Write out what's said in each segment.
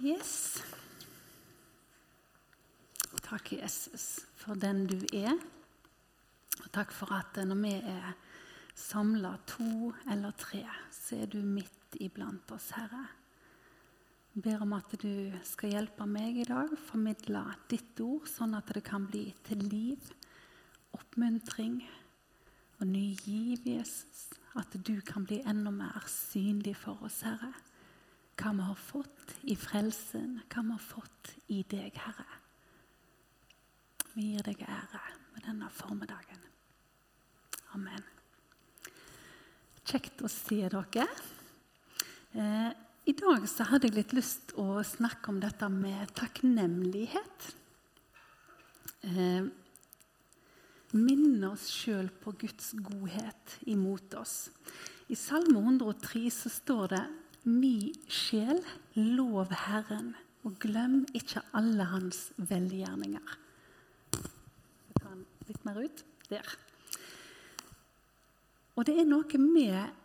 Yes. Takk, Jesus, for den du er. Og takk for at når vi er samla to eller tre, så er du midt iblant oss, Herre. Jeg ber om at du skal hjelpe meg i dag, formidle ditt ord, sånn at det kan bli til liv, oppmuntring og ny giv, Jesus. At du kan bli enda mer synlig for oss, Herre. Hva vi har fått i frelsen, hva vi har fått i deg, Herre. Vi gir deg ære med denne formiddagen. Amen. Kjekt å se dere. Eh, I dag så hadde jeg litt lyst å snakke om dette med takknemlighet. Eh, minne oss sjøl på Guds godhet imot oss. I Salme 103 så står det Mi sjel, lov Herren, og glem ikke alle hans velgjerninger. Jeg tar den litt mer ut. Der. Og det er noe med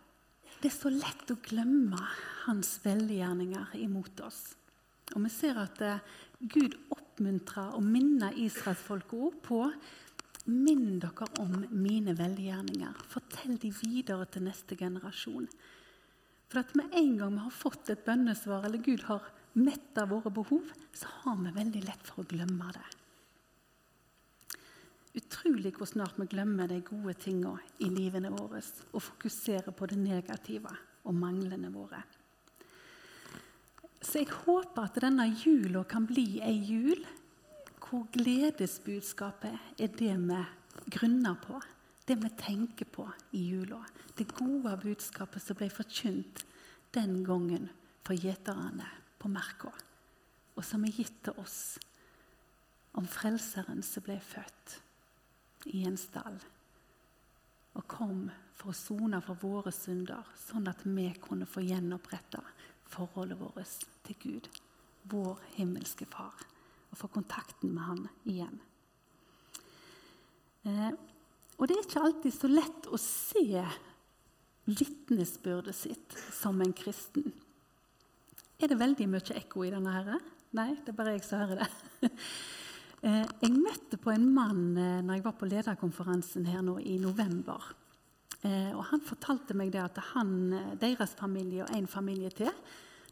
Det er så lett å glemme hans velgjerninger imot oss. Og vi ser at eh, Gud oppmuntrer og minner israelsfolket på Minn dere om mine velgjerninger. Fortell de videre til neste generasjon. For at med en gang vi har fått et bønnesvar, eller Gud har metta våre behov, så har vi veldig lett for å glemme det. Utrolig hvor snart vi glemmer de gode tingene i livene våre og fokuserer på det negative og manglene våre. Så jeg håper at denne jula kan bli ei jul hvor gledesbudskapet er det vi grunner på, det vi tenker på i jula. Det gode budskapet som ble forkynt den gangen for gjeterne på Merka, og som er gitt til oss om Frelseren som ble født i en stall og kom for å sone for våre synder, sånn at vi kunne få gjenoppretta forholdet vårt til Gud, vår himmelske Far, og få kontakten med Han igjen. Eh, og det er ikke alltid så lett å se vitnesbyrdet sitt som en kristen. Er det veldig mye ekko i denne? herre? Nei, det er bare jeg som hører det. Eh, jeg møtte på en mann eh, når jeg var på lederkonferansen her nå i november. Eh, og Han fortalte meg det at han, deres familie og en familie til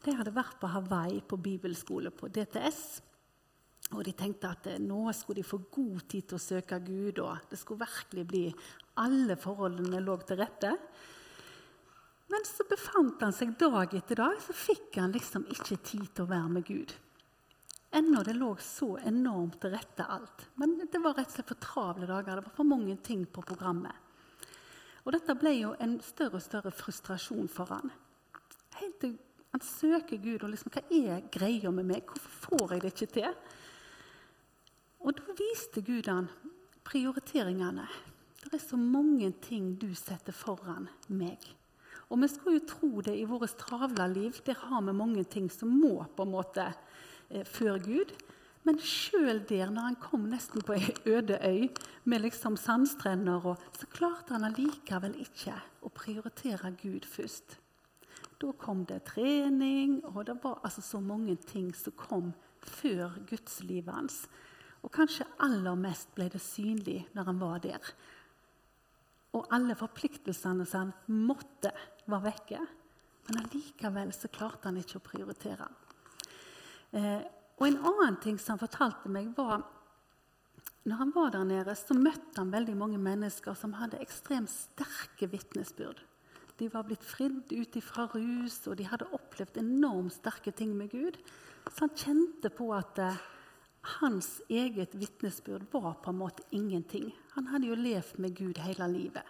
de hadde vært på Hawaii på bibelskole på DTS. Og De tenkte at nå skulle de få god tid til å søke Gud, og det skulle virkelig bli alle forholdene lå til rette. Men så befant han seg dag etter dag, så fikk han liksom ikke tid til å være med Gud. Ennå det lå så enormt til rette alt. Men det var rett og slett for travle dager. Det var for mange ting på programmet. Og dette ble jo en større og større frustrasjon for han. Helt til han søker Gud og liksom, hva er greia med meg? Hvorfor får jeg det ikke til? Og da viste Gud han prioriteringene. Det er så mange ting du setter foran meg. Og vi skulle jo tro det i vårt travle liv. Der har vi mange ting som må på en måte Eh, før Gud. Men sjøl der, når han kom nesten på ei øde øy med liksom sandstrender, så klarte han allikevel ikke å prioritere Gud først. Da kom det trening, og det var altså så mange ting som kom før gudslivet hans. Og kanskje aller mest ble det synlig når han var der. Og alle forpliktelsene som han måtte, var vekke. Men allikevel så klarte han ikke å prioritere. Eh, og En annen ting som han fortalte meg, var når han var der nede, så møtte han veldig mange mennesker som hadde ekstremt sterke vitnesbyrd. De var blitt fridd ut fra rus, og de hadde opplevd enormt sterke ting med Gud. Så han kjente på at eh, hans eget vitnesbyrd var på en måte ingenting. Han hadde jo levd med Gud hele livet.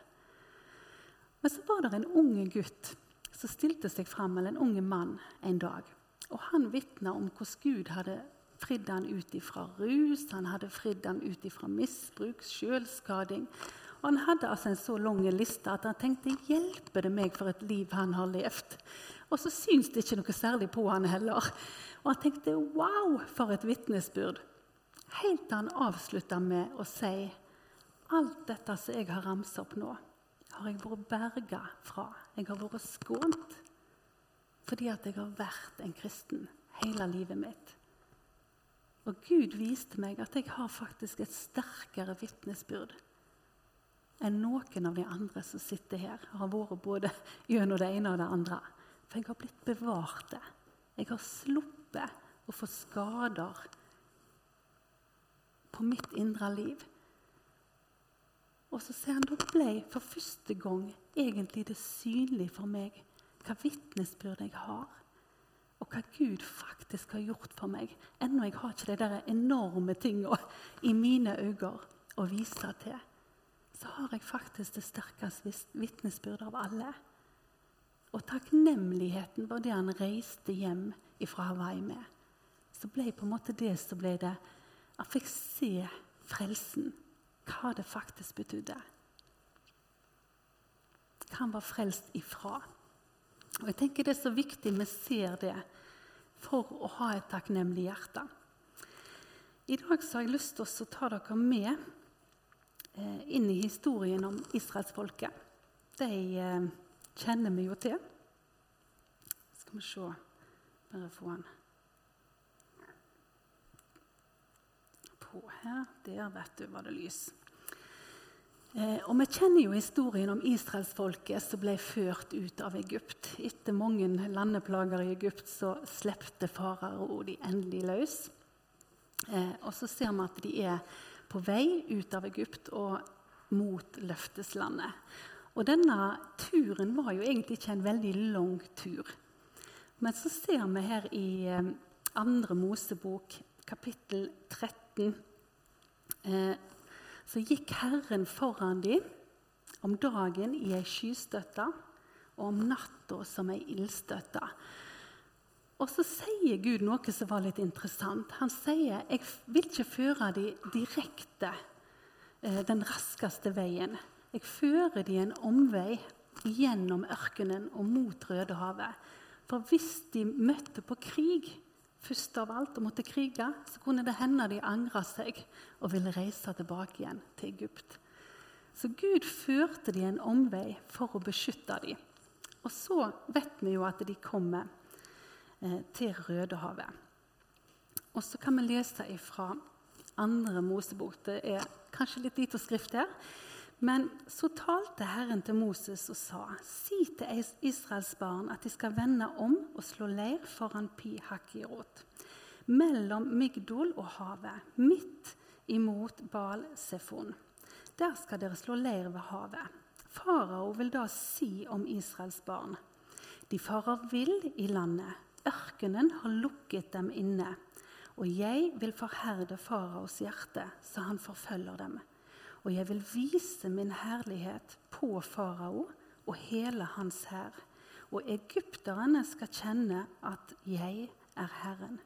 Men så var det en unge gutt som stilte seg fram, eller en unge mann en dag. Og han vitna om hvordan Gud hadde fridd han ut ifra rus, han hadde fridd han ut ifra misbruk, selvskading. Han hadde altså en så lang liste at han tenkte hjelper det meg for et liv han har levd? Og så syns det ikke noe særlig på han heller. Og han tenkte wow, for et vitnesbyrd. Helt til han avslutta med å si alt dette som jeg har ramset opp nå, har jeg vært berga fra. Jeg har vært skånt fordi at jeg har vært en kristen hele livet mitt. Og Gud viste meg at jeg har faktisk et sterkere vitnesbyrd enn noen av de andre som sitter her. har vært både gjennom det ene og det andre. For jeg har blitt bevart. det. Jeg har sluppet å få skader på mitt indre liv. Og så ser han da ble for første gang egentlig det synlig for meg hva vitnesbyrd jeg har, og hva Gud faktisk har gjort for meg. Ennå jeg har ikke de der enorme tingene i mine øyne å vise til. Så har jeg faktisk det sterkeste vitnesbyrdet av alle. Og takknemligheten for det han reiste hjem fra Hawaii med. Så ble på en måte det så ble det Han fikk se frelsen, hva det faktisk betydde. Hva han var frelst ifra. Og jeg tenker Det er så viktig vi ser det for å ha et takknemlig hjerte. I dag så har jeg lyst til å ta dere med inn i historien om israelsfolket. De eh, kjenner vi jo til. Skal vi se Bare få den på her. Der, vet du, var det lys. Eh, og Vi kjenner jo historien om israelsfolket som ble ført ut av Egypt. Etter mange landeplager i Egypt så slepte farao de endelig løs. Eh, og så ser vi at de er på vei ut av Egypt og mot løfteslandet. Og denne turen var jo egentlig ikke en veldig lang tur. Men så ser vi her i eh, andre Mosebok, kapittel 13 eh, så gikk Herren foran dem om dagen i ei skystøtte og om natta som ei ildstøtte. Og så sier Gud noe som var litt interessant. Han sier jeg vil ikke føre dem direkte eh, den raskeste veien. Jeg fører dem en omvei gjennom ørkenen og mot Rødehavet. For hvis de møtte på krig, først av alt og måtte krige, så kunne det hende de angra seg og ville reise tilbake igjen til Egypt. Så Gud førte dem en omvei for å beskytte dem. Og så vet vi jo at de kommer til Rødehavet. Og så kan vi lese fra andre Mosebok. Det er kanskje litt lite skrift her. Men så talte Herren til Moses og sa.: Si til Israels barn at de skal vende om og slå leir foran Pi Hakirot, mellom Migdol og havet, midt imot Bal Sefon. Der skal dere slå leir ved havet. Farao vil da si om Israels barn.: De farer vill i landet, ørkenen har lukket dem inne. Og jeg vil forherde faraos hjerte, så han forfølger dem og jeg vil vise min herlighet på farao og hele hans hær. Og egypterne skal kjenne at jeg er Herren.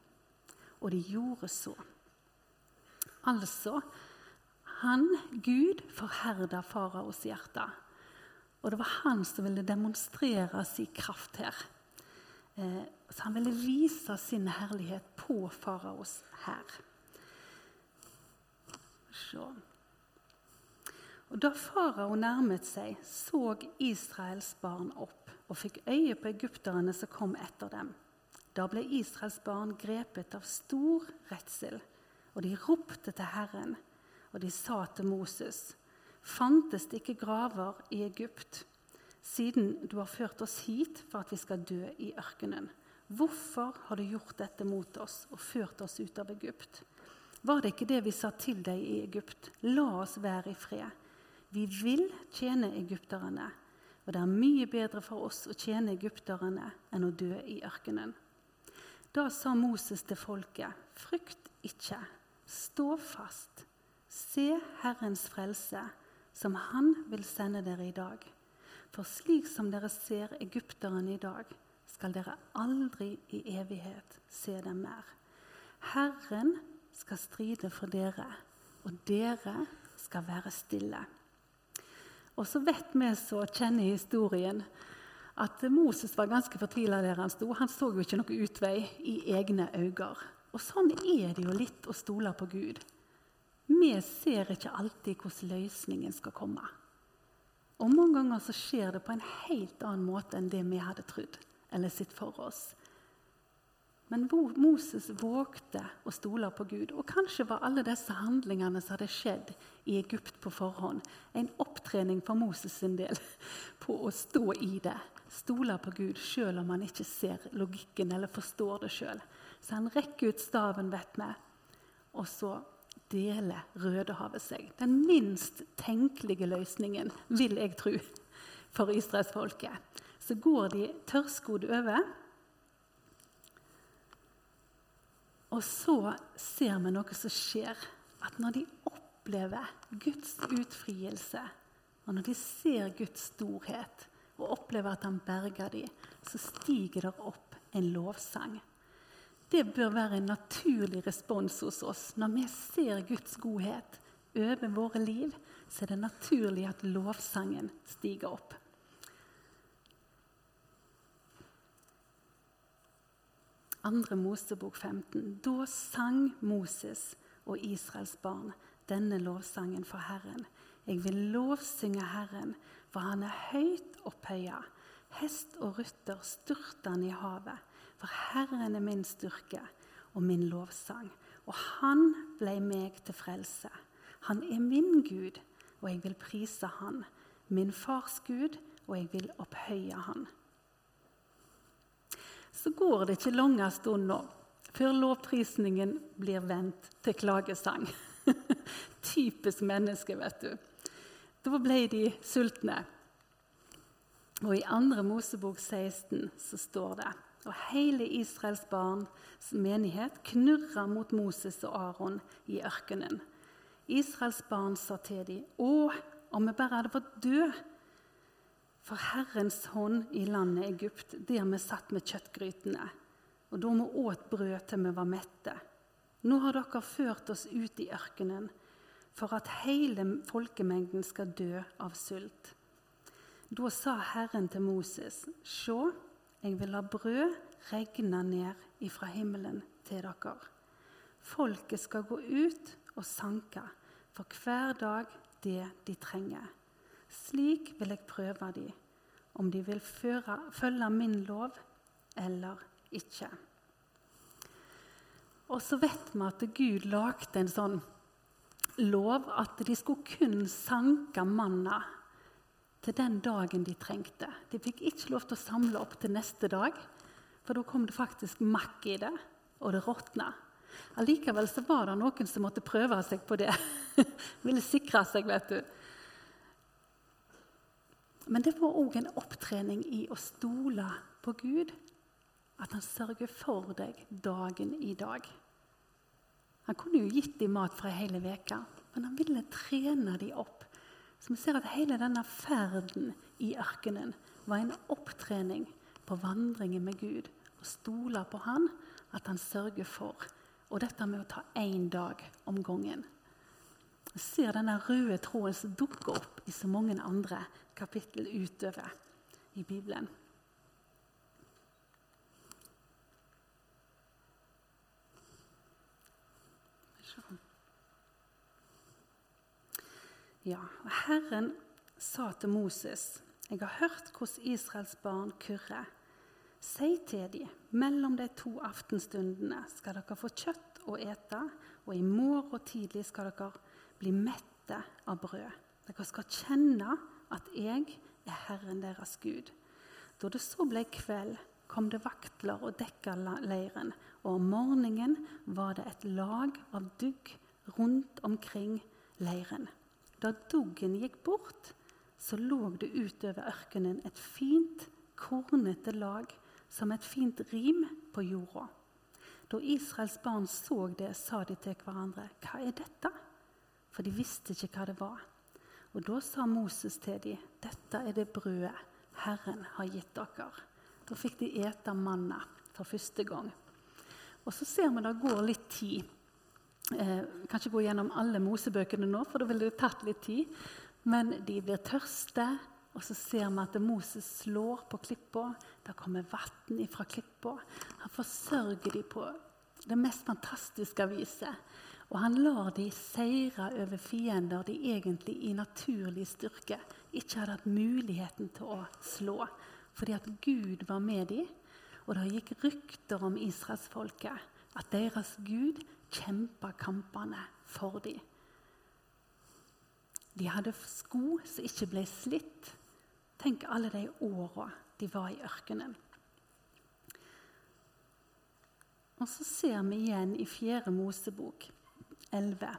Og de gjorde så. Altså han, Gud, forherda faraos hjerte. Og det var han som ville demonstrere sin kraft her. Eh, så han ville vise sin herlighet på faraos hær. Og Da farao nærmet seg, så Israels barn opp og fikk øye på egypterne som kom etter dem. Da ble Israels barn grepet av stor redsel, og de ropte til Herren. Og de sa til Moses.: Fantes det ikke graver i Egypt, siden du har ført oss hit for at vi skal dø i ørkenen? Hvorfor har du gjort dette mot oss og ført oss ut av Egypt? Var det ikke det vi sa til deg i Egypt? La oss være i fred. Vi vil tjene egypterne, og det er mye bedre for oss å tjene egypterne enn å dø i ørkenen. Da sa Moses til folket, frykt ikke, stå fast, se Herrens frelse, som Han vil sende dere i dag. For slik som dere ser egypterne i dag, skal dere aldri i evighet se dem mer. Herren skal stride for dere, og dere skal være stille. Og så vet vi som kjenner historien, at Moses var ganske fortvila der han sto. Han så jo ikke noe utvei i egne øyne. Og sånn er det jo litt å stole på Gud. Vi ser ikke alltid hvordan løsningen skal komme. Og mange ganger så skjer det på en helt annen måte enn det vi hadde trodd eller sett for oss. Men Moses vågte å stole på Gud. Og kanskje var alle disse handlingene som hadde skjedd i Egypt på forhånd, en opptrening for Moses sin del på å stå i det. Stole på Gud selv om han ikke ser logikken eller forstår det sjøl. Så han rekker ut staven, vet vi, og så deler Rødehavet seg. Den minst tenkelige løsningen, vil jeg tro, for israelsfolket. Så går de tørrskodd over Og så ser vi noe som skjer. At når de opplever Guds utfrielse, og når de ser Guds storhet og opplever at han berger dem, så stiger det opp en lovsang. Det bør være en naturlig respons hos oss. Når vi ser Guds godhet over våre liv, så er det naturlig at lovsangen stiger opp. Andre Mosebok 15. Da sang Moses og Israels barn denne lovsangen for Herren. Jeg vil lovsynge Herren, for han er høyt opphøya. Hest og rytter styrter han i havet. For Herren er min styrke og min lovsang. Og han ble meg til frelse. Han er min Gud, og jeg vil prise han. Min fars Gud, og jeg vil opphøye han så går det ikke lange stunda før lovprisningen blir vendt til klagesang. Typisk menneske, vet du. Da ble de sultne. Og i 2. Mosebok 16 så står det og hele Israels barns menighet knurra mot Moses og Aron i ørkenen. Israels barn sa til dem, Å, om vi bare hadde fått dø for Herrens hånd i landet Egypt, der vi satt med kjøttgrytene, og da vi åt brød til vi var mette. Nå har dere ført oss ut i ørkenen for at hele folkemengden skal dø av sult. Da sa Herren til Moses, Se, jeg vil la brød regne ned ifra himmelen til dere. Folket skal gå ut og sanke for hver dag det de trenger. Slik vil jeg prøve dem, om de vil føre, følge min lov eller ikke. Og så vet vi at Gud lagde en sånn lov at de skulle kun sanke manna til den dagen de trengte. De fikk ikke lov til å samle opp til neste dag, for da kom det faktisk makk i det, og det råtna. Allikevel så var det noen som måtte prøve seg på det. Ville sikre seg, vet du. Men det var òg en opptrening i å stole på Gud. At han sørger for deg dagen i dag. Han kunne jo gitt dem mat for hele veka, men han ville trene dem opp. Så vi ser at hele denne ferden i ørkenen var en opptrening på vandringen med Gud. Å stole på Han, at han sørger for. Og dette med å ta én dag om gangen. Vi ser denne røde tråden som dukker opp i så mange andre kapittel utover i Bibelen. Ja, Herren sa til Moses.: Jeg har hørt hvordan Israels barn kurrer. Si til dem, mellom de to aftenstundene skal dere få kjøtt å ete, og i morgen tidlig skal dere bli mette av brød. Dere skal kjenne at jeg er Herren deres Gud. Da det så ble kveld, kom det vaktler og dekka leiren, og om morgenen var det et lag av dugg rundt omkring leiren. Da duggen gikk bort, så lå det utover ørkenen et fint, kornete lag som et fint rim på jorda. Da Israels barn så det, sa de til hverandre, 'Hva er dette?' For de visste ikke hva det var. Og Da sa Moses til dem, 'Dette er det brødet Herren har gitt dere.' Da fikk de ete manna for første gang. Og Så ser vi det går litt tid. Eh, kan ikke gå gjennom alle Mosebøkene nå, for da ville det tatt litt tid. Men de blir tørste, og så ser vi at Moses slår på klippa. Det kommer vann fra klippa. Han forsørger dem på det mest fantastiske viset. Og han lar de seire over fiender de egentlig i naturlig styrke ikke hadde hatt muligheten til å slå. Fordi at Gud var med dem, og det gikk rykter om israelsfolket, at deres Gud kjempa kampene for dem. De hadde sko som ikke ble slitt. Tenk alle de åra de var i ørkenen. Og så ser vi igjen i 4. Mosebok 11.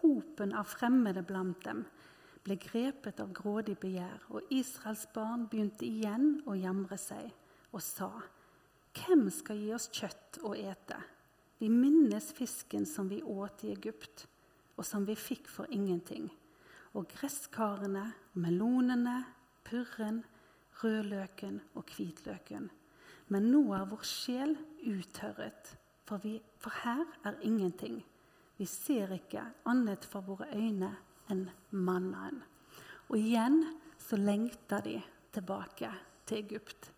Hopen av fremmede blant dem ble grepet av grådig begjær, og Israels barn begynte igjen å jamre seg og sa:" Hvem skal gi oss kjøtt å ete? Vi minnes fisken som vi åt i Egypt, og som vi fikk for ingenting. Og gresskarene, melonene, purren, rødløken og hvitløken. Men nå er vår sjel uttørret, for, vi, for her er ingenting. Vi ser ikke annet for våre øyne enn mannen. Og igjen så lengter de tilbake til Egypt.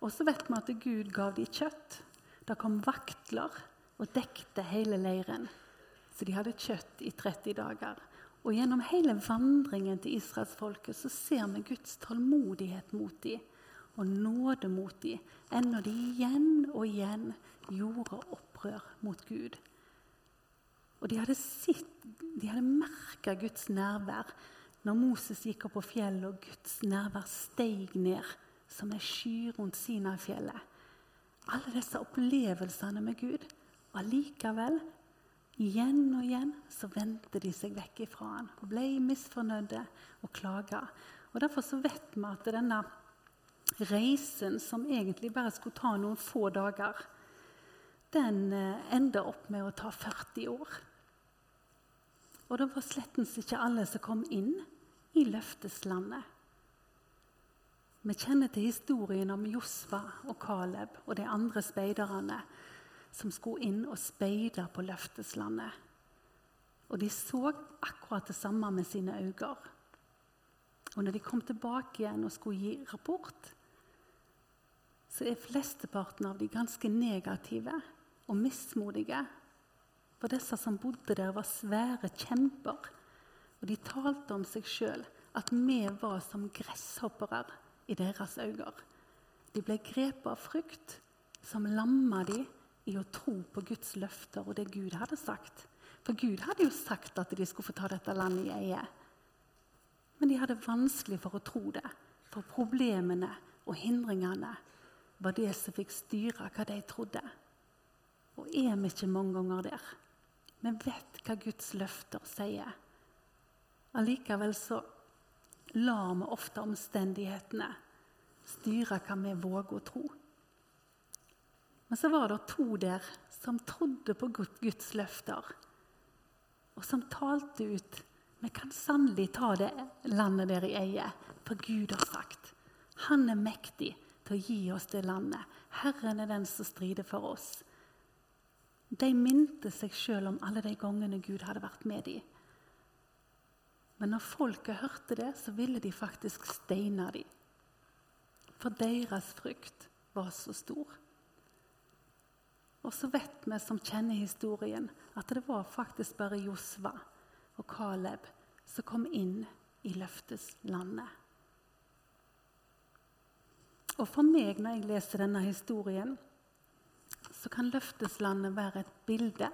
Og så vet vi at Gud gav dem kjøtt. Det kom vaktler og dekte hele leiren. Så de hadde kjøtt i 30 dager. Og gjennom hele vandringen til israelsfolket så ser vi Guds tålmodighet mot dem og nåde mot dem, ennå de igjen og igjen gjorde opprør mot Gud. Og de hadde, sitt, de hadde merka Guds nærvær når Moses gikk opp på fjellet og Guds nærvær steig ned som en sky rundt Sinai-fjellet. Alle disse opplevelsene med Gud. Og allikevel, igjen og igjen, så vendte de seg vekk ifra han og ble misfornøyde og klaga. Og Derfor så vet vi at denne reisen, som egentlig bare skulle ta noen få dager, den ender enda opp med å ta 40 år. Og det var slettens ikke alle som kom inn i løfteslandet. Vi kjenner til historien om Josfa og Caleb og de andre speiderne som skulle inn og speide på løfteslandet. Og de så akkurat det samme med sine øyne. Og når de kom tilbake igjen og skulle gi rapport, så er flesteparten av de ganske negative og mismodige. For disse som bodde der, var svære kjemper. Og de talte om seg sjøl at vi var som gresshoppere i deres øyne. De ble grepet av frykt, som lamma de i å tro på Guds løfter og det Gud hadde sagt. For Gud hadde jo sagt at de skulle få ta dette landet i eie. Men de hadde vanskelig for å tro det, for problemene og hindringene var det som fikk styre hva de trodde. Og er vi ikke mange ganger der? Vi vet hva Guds løfter sier. Allikevel så lar vi ofte omstendighetene styre hva vi våger å tro. Men så var det to der som trodde på Guds løfter, og som talte ut Vi kan sannelig ta det landet der i eie, for Gud har sagt. Han er mektig til å gi oss det landet. Herren er den som strider for oss. De minte seg sjøl om alle de gangene Gud hadde vært med dem. Men når folket hørte det, så ville de faktisk steine dem. For deres frykt var så stor. Og så vet vi som kjenner historien, at det var faktisk bare Josva og Caleb som kom inn i løfteslandet. Og for meg, når jeg leser denne historien, så kan løfteslandet være et bilde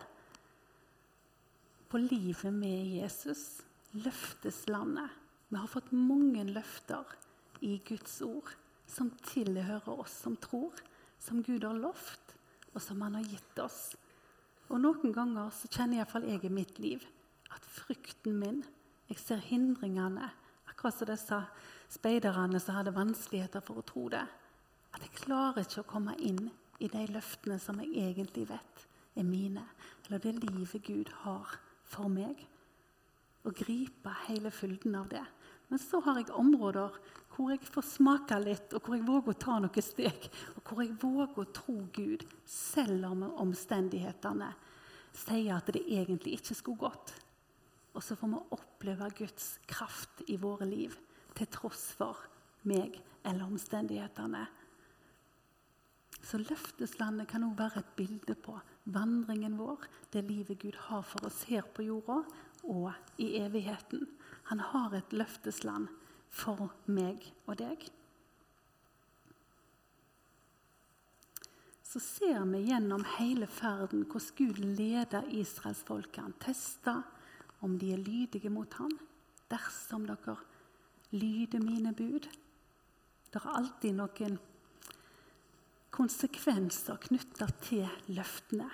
på livet med Jesus løfteslandet. Vi har fått mange løfter i Guds ord som tilhører oss som tror, som Gud har lovt, og som Han har gitt oss. Og Noen ganger så kjenner iallfall jeg i mitt liv at frykten min Jeg ser hindringene, akkurat som disse speiderne som hadde vanskeligheter for å tro det. At jeg klarer ikke å komme inn i de løftene som jeg egentlig vet er mine, eller det livet Gud har for meg og gripe hele fylden av det. Men så har jeg områder hvor jeg får smake litt, og hvor jeg våger å ta noen steg. Og hvor jeg våger å tro Gud, selv om omstendighetene sier at det egentlig ikke skulle gått. Og så får vi oppleve Guds kraft i våre liv, til tross for meg eller omstendighetene. Så løfteslandet kan òg være et bilde på vandringen vår, det livet Gud har for oss her på jorda, og i evigheten. Han har et løftesland for meg og deg. så ser vi gjennom hele ferden hvordan Gud leder israelsfolket. Han tester om de er lydige mot ham. Dersom dere lyder mine bud. Det er alltid noen konsekvenser knytta til løftene.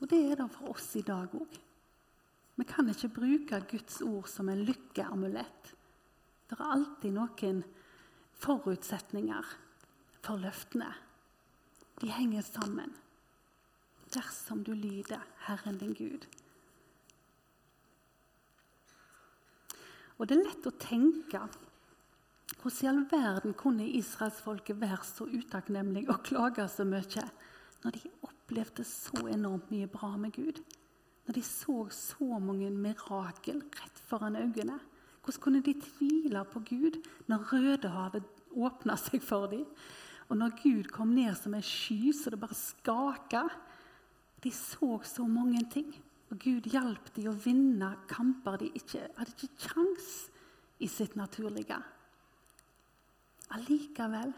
Og det er det for oss i dag òg. Vi kan ikke bruke Guds ord som en lykkeamulett. Det er alltid noen forutsetninger for løftene. De henger sammen. Dersom du lyder Herren din Gud. Og det er lett å tenke hvordan i all verden kunne israelsfolket være så utakknemlige og klage så mye når de opplevde så enormt mye bra med Gud? Når de så så mange mirakel rett foran øynene? Hvordan kunne de tvile på Gud når Rødehavet åpna seg for dem? Og når Gud kom ned som en sky så det bare skaka? De så så mange ting. Og Gud hjalp dem å vinne kamper de ikke, hadde ikke kjangs i sitt naturlige. Allikevel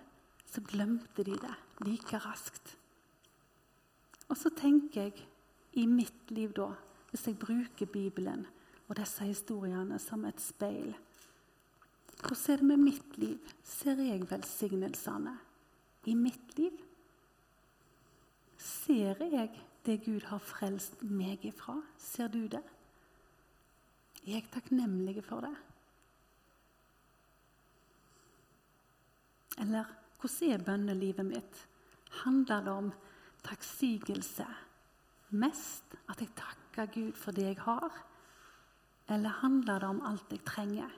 så glemte de det like raskt. Og så tenker jeg i mitt liv da, hvis jeg bruker Bibelen og disse historiene som et speil Hvordan er det med mitt liv? Ser jeg velsignelsene i mitt liv? Ser jeg det Gud har frelst meg ifra? Ser du det? Er jeg takknemlig for det? Eller hvordan er bønnelivet mitt? Handler det om takksigelse? Mest at jeg takker Gud for det jeg har? Eller handler det om alt jeg trenger?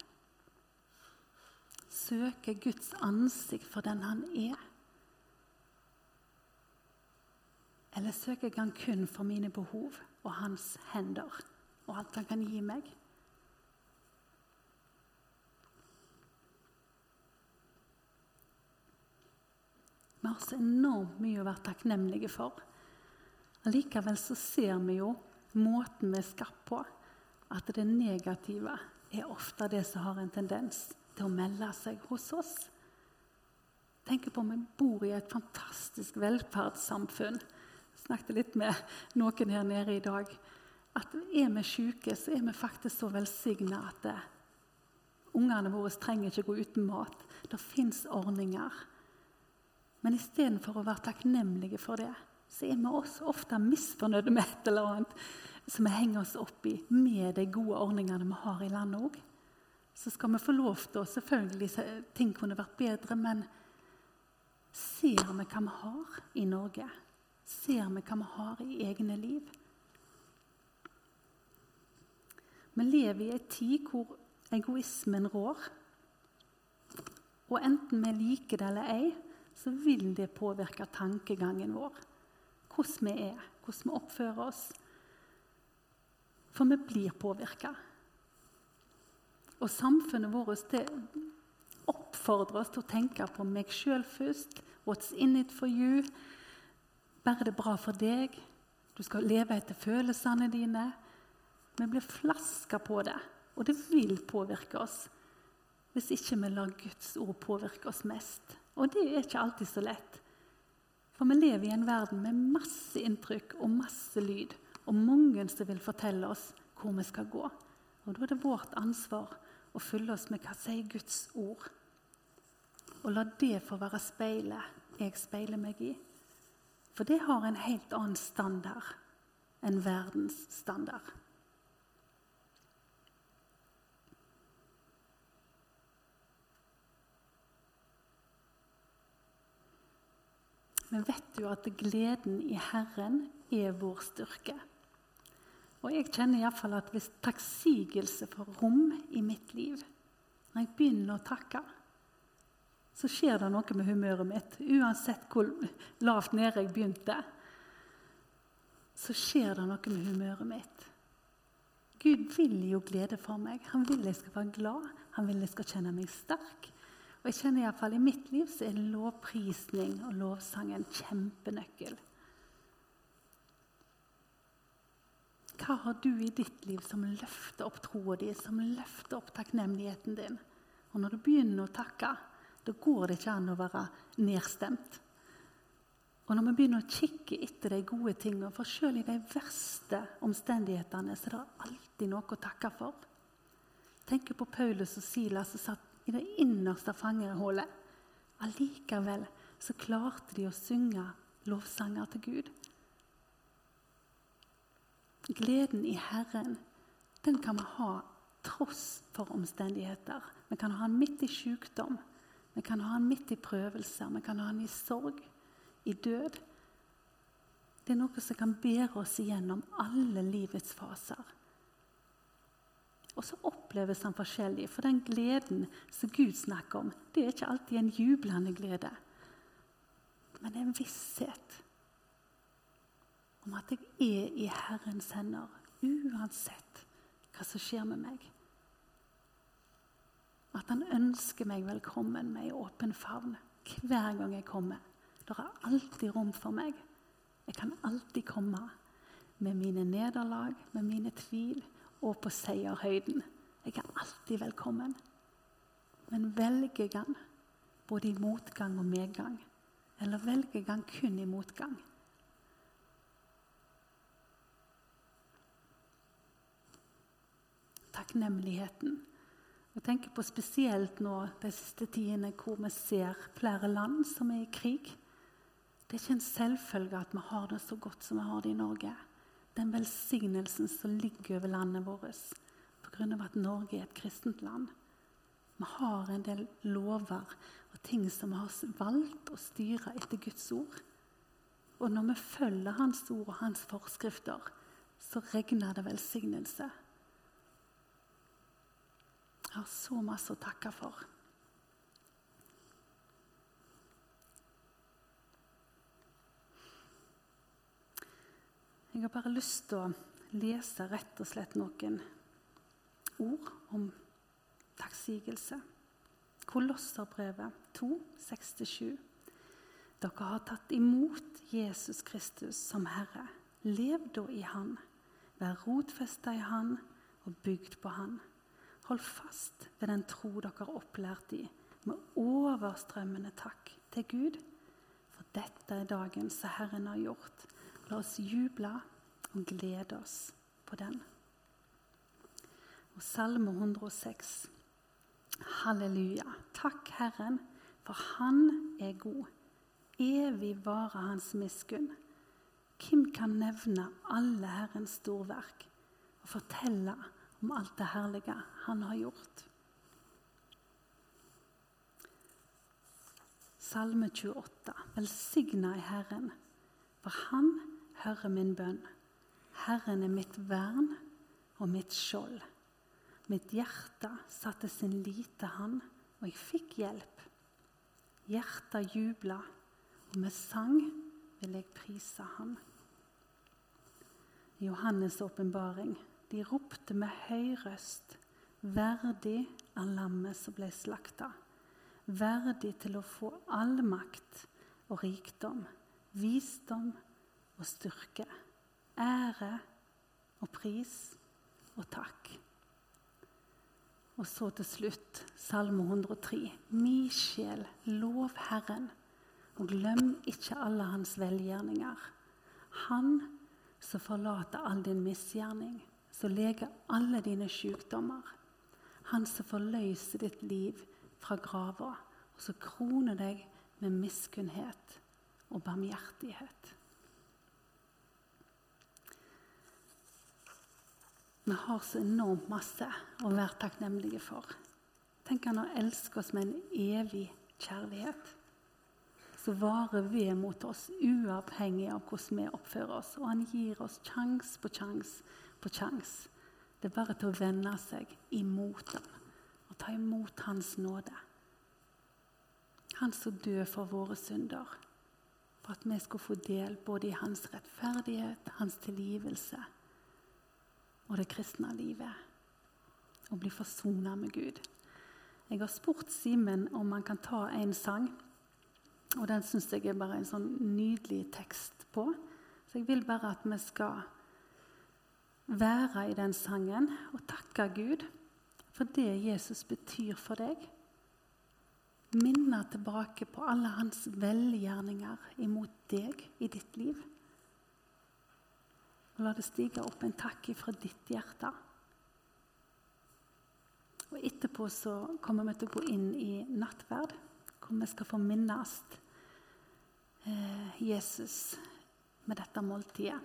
Søker Guds ansikt for den han er? Eller søker jeg han kun for mine behov og hans hender og alt han kan gi meg? Vi har så enormt mye å være takknemlige for. Allikevel så ser vi jo måten vi er skapt på, at det negative er ofte det som har en tendens til å melde seg hos oss. Tenk på om vi bor i et fantastisk velferdssamfunn Jeg snakket litt med noen her nede i dag. At er vi syke, så er vi faktisk så velsigna at det, ungene våre trenger ikke gå uten mat. Det fins ordninger. Men istedenfor å være takknemlige for det, så er vi også ofte misfornøyde med et eller annet som vi henger oss opp i med de gode ordningene vi har i landet òg. Så skal vi få lov til å Selvfølgelig ting kunne vært bedre, men ser vi hva vi har i Norge? ser vi hva vi har i egne liv. Vi lever i ei tid hvor egoismen rår. Og enten vi liker det eller ei, så vil det påvirke tankegangen vår. Hvordan vi er, hvordan vi oppfører oss. For vi blir påvirka. Og samfunnet vårt oppfordrer oss til å tenke på meg sjøl først. What's in it for you? Bare det bra for deg. Du skal leve etter følelsene dine. Vi blir flaska på det, og det vil påvirke oss hvis ikke vi lar Guds ord påvirke oss mest. Og det er ikke alltid så lett. For vi lever i en verden med masse inntrykk og masse lyd, og mange som vil fortelle oss hvor vi skal gå. Og Da er det vårt ansvar å fylle oss med hva sier Guds ord. Og la det få være speilet jeg speiler meg i. For det har en helt annen standard enn verdens standard. Vi vet jo at gleden i Herren er vår styrke. Og jeg kjenner iallfall at hvis takksigelse får rom i mitt liv, når jeg begynner å takke så skjer det noe med humøret mitt. Uansett hvor lavt nede jeg begynte, så skjer det noe med humøret mitt. Gud vil jo glede for meg. Han vil jeg skal være glad. Han vil jeg skal kjenne meg sterk. Og jeg kjenner iallfall I mitt liv så er lovprisning og lovsang en kjempenøkkel. Hva har du i ditt liv som løfter opp troa di, som løfter opp takknemligheten din? Og når du begynner å takke, da går det ikke an å være nedstemt. Og når vi begynner å kikke etter de gode tingene, for selv i de verste omstendighetene så er det alltid noe å takke for. Tenk på Paulus og Silas som satt i det innerste fangehullet. Allikevel så klarte de å synge lovsanger til Gud. Gleden i Herren den kan vi ha tross for omstendigheter. Vi kan ha den midt i sykdom, vi kan ha den midt i prøvelser, vi kan ha den i sorg, i død. Det er noe som kan bære oss igjennom alle livets faser. Og så oppleves han forskjellig, for den gleden som Gud snakker om, det er ikke alltid en jublende glede. Men en visshet om at jeg er i Herrens hender uansett hva som skjer med meg. At han ønsker meg velkommen med en åpen favn hver gang jeg kommer. Det er alltid rom for meg. Jeg kan alltid komme med mine nederlag, med mine tvil og på seierhøyden. Jeg er alltid velkommen. Men velger jeg han både i motgang og medgang? Eller velger jeg han kun i motgang? Takknemligheten. Jeg tenker på spesielt nå de siste tidene hvor vi ser flere land som er i krig. Det er ikke en selvfølge at vi har det så godt som vi har det i Norge. Den velsignelsen som ligger over landet vårt pga. at Norge er et kristent land. Vi har en del lover og ting som vi har valgt å styre etter Guds ord. Og når vi følger Hans ord og Hans forskrifter, så regner det velsignelse. Jeg har så masse å takke for. Jeg har bare lyst til å lese rett og slett noen ord om takksigelse. Kolosserbrevet 2, 6-7. Dere har tatt imot Jesus Kristus som Herre. Lev da i Han. Vær rotfesta i Han og bygd på Han. Hold fast ved den tro dere har opplært i, med overstrømmende takk til Gud. For dette er dagen som Herren har gjort. La oss juble og glede oss på den. Og Salme 106. Halleluja. Takk, Herren, for Han er god. Evig varer Hans miskunn. Hvem kan nevne alle Herrens storverk og fortelle om alt det herlige han har gjort. Salme 28. Velsigna i Herren, for Han hører min bønn. Herren er mitt vern og mitt skjold. Mitt hjerte satte sin lit til Han, og jeg fikk hjelp. Hjertet jubla, og med sang vil jeg prise Han. Johannes' åpenbaring de ropte med høy røst, verdig av lammet som ble slakta, verdig til å få all makt og rikdom, visdom og styrke, ære og pris og takk. Og så til slutt Salme 103. Mi sjel, lov Herren, og glem ikke alle hans velgjerninger. Han som forlater all din misgjerning som leger alle dine sykdommer. Han som forløser ditt liv fra grava, og som kroner deg med miskunnhet og barmhjertighet. Vi har så enormt masse å være takknemlige for. Tenk han har elsket oss med en evig kjærlighet som varer ved mot oss, uavhengig av hvordan vi oppfører oss. Og han gir oss sjans på sjans på kjangs. Det er bare til å vende seg imot ham og ta imot Hans nåde. Han som døde for våre synder, for at vi skulle få del både i Hans rettferdighet, Hans tilgivelse og det kristne livet. Og bli forsona med Gud. Jeg har spurt Simen om han kan ta en sang. Og den syns jeg er bare en sånn nydelig tekst på. Så jeg vil bare at vi skal være i den sangen og takke Gud for det Jesus betyr for deg. minne tilbake på alle hans velgjerninger imot deg i ditt liv. Og la det stige opp en takk fra ditt hjerte. Og Etterpå så kommer vi til å gå inn i nattverd, hvor vi skal få minnes eh, Jesus med dette måltidet.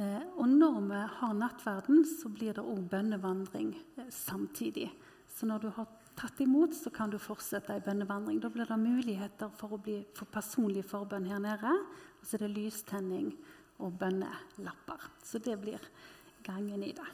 Eh, og når vi har nattverden, så blir det òg bønnevandring eh, samtidig. Så når du har tatt imot, så kan du fortsette i bønnevandring. Da blir det muligheter for å bli, for personlig forbønn her nede. Og så er det lystenning og bønnelapper. Så det blir gangen i det.